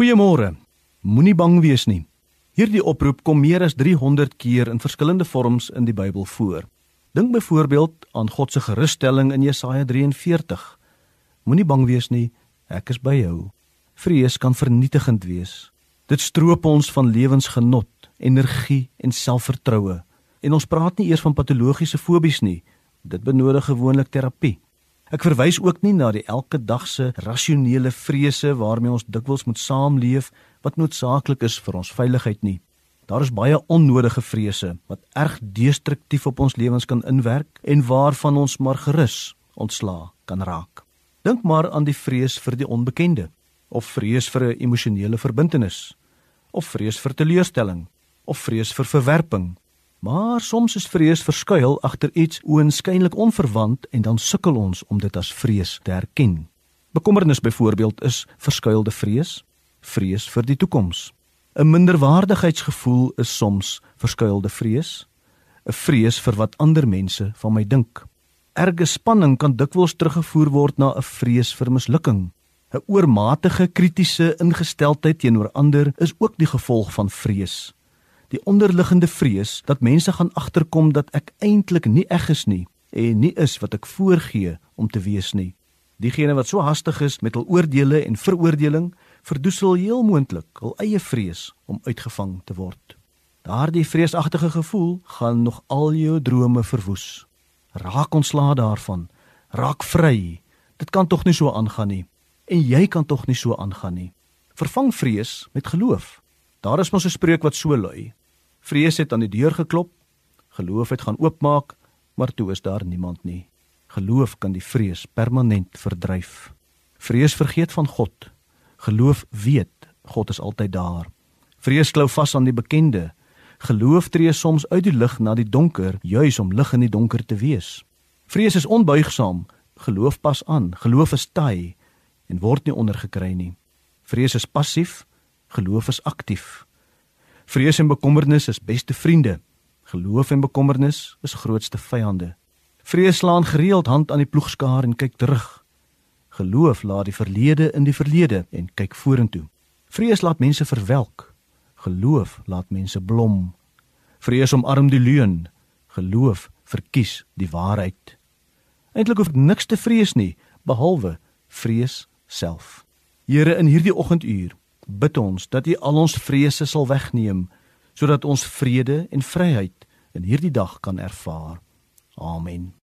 Goeiemôre. Moenie bang wees nie. Hierdie oproep kom meer as 300 keer in verskillende vorms in die Bybel voor. Dink byvoorbeeld aan God se gerusstelling in Jesaja 43. Moenie bang wees nie, ek is by jou. Vrees kan vernietigend wees. Dit stroop ons van lewensgenot, energie en selfvertroue. En ons praat nie eers van patologiese fobies nie. Dit benodig gewoonlik terapie. Ek verwys ook nie na die elke dag se rasionele vrese waarmee ons dikwels moet saamleef wat noodsaaklik is vir ons veiligheid nie. Daar is baie onnodige vrese wat erg destruktief op ons lewens kan inwerk en waarvan ons maar gerus ontslaa kan raak. Dink maar aan die vrees vir die onbekende of vrees vir 'n emosionele verbintenis of vrees vir teleurstelling of vrees vir verwerping Maar soms is vrees verskuil agter iets oënskynlik onverwant en dan sukkel ons om dit as vrees te erken. Bekommernis byvoorbeeld is verskuilde vrees, vrees vir die toekoms. 'n Minderwaardigheidsgevoel is soms verskuilde vrees, 'n vrees vir wat ander mense van my dink. Erge spanning kan dikwels teruggevoer word na 'n vrees vir mislukking. 'n Oormatige kritiese ingesteldheid teenoor ander is ook die gevolg van vrees die onderliggende vrees dat mense gaan agterkom dat ek eintlik nie eg is nie en nie is wat ek voorgee om te wees nie. Diegene wat so hastig is met hul oordeele en veroordeling, verdoesel heel moontlik hul eie vrees om uitgevang te word. Daardie vreesagtige gevoel gaan nog al jou drome verwoes. Raak ontslae daarvan. Raak vry. Dit kan tog nie so aangaan nie. En jy kan tog nie so aangaan nie. Vervang vrees met geloof. Daar is mos 'n spreek wat so lui: Vrees het aan die deur geklop. Geloof het gaan oopmaak, maar toe is daar niemand nie. Geloof kan die vrees permanent verdryf. Vrees vergeet van God. Geloof weet God is altyd daar. Vrees klou vas aan die bekende. Geloof tree soms uit die lig na die donker, juis om lig in die donker te wees. Vrees is onbuigsaam. Geloof pas aan. Geloof is taai en word nie ondergekry nie. Vrees is passief. Geloof is aktief. Vrees en bekommernis is beste vriende. Geloof en bekommernis is grootste vyande. Vrees slaan gereeld hand aan die ploegskaar en kyk terug. Geloof laat die verlede in die verlede en kyk vorentoe. Vrees laat mense verwelk. Geloof laat mense blom. Vrees omarm die leuen. Geloof verkies die waarheid. Eintlik hoef niks te vrees nie behalwe vrees self. Here in hierdie oggenduur bid ons dat U al ons vrese sal wegneem sodat ons vrede en vryheid in hierdie dag kan ervaar. Amen.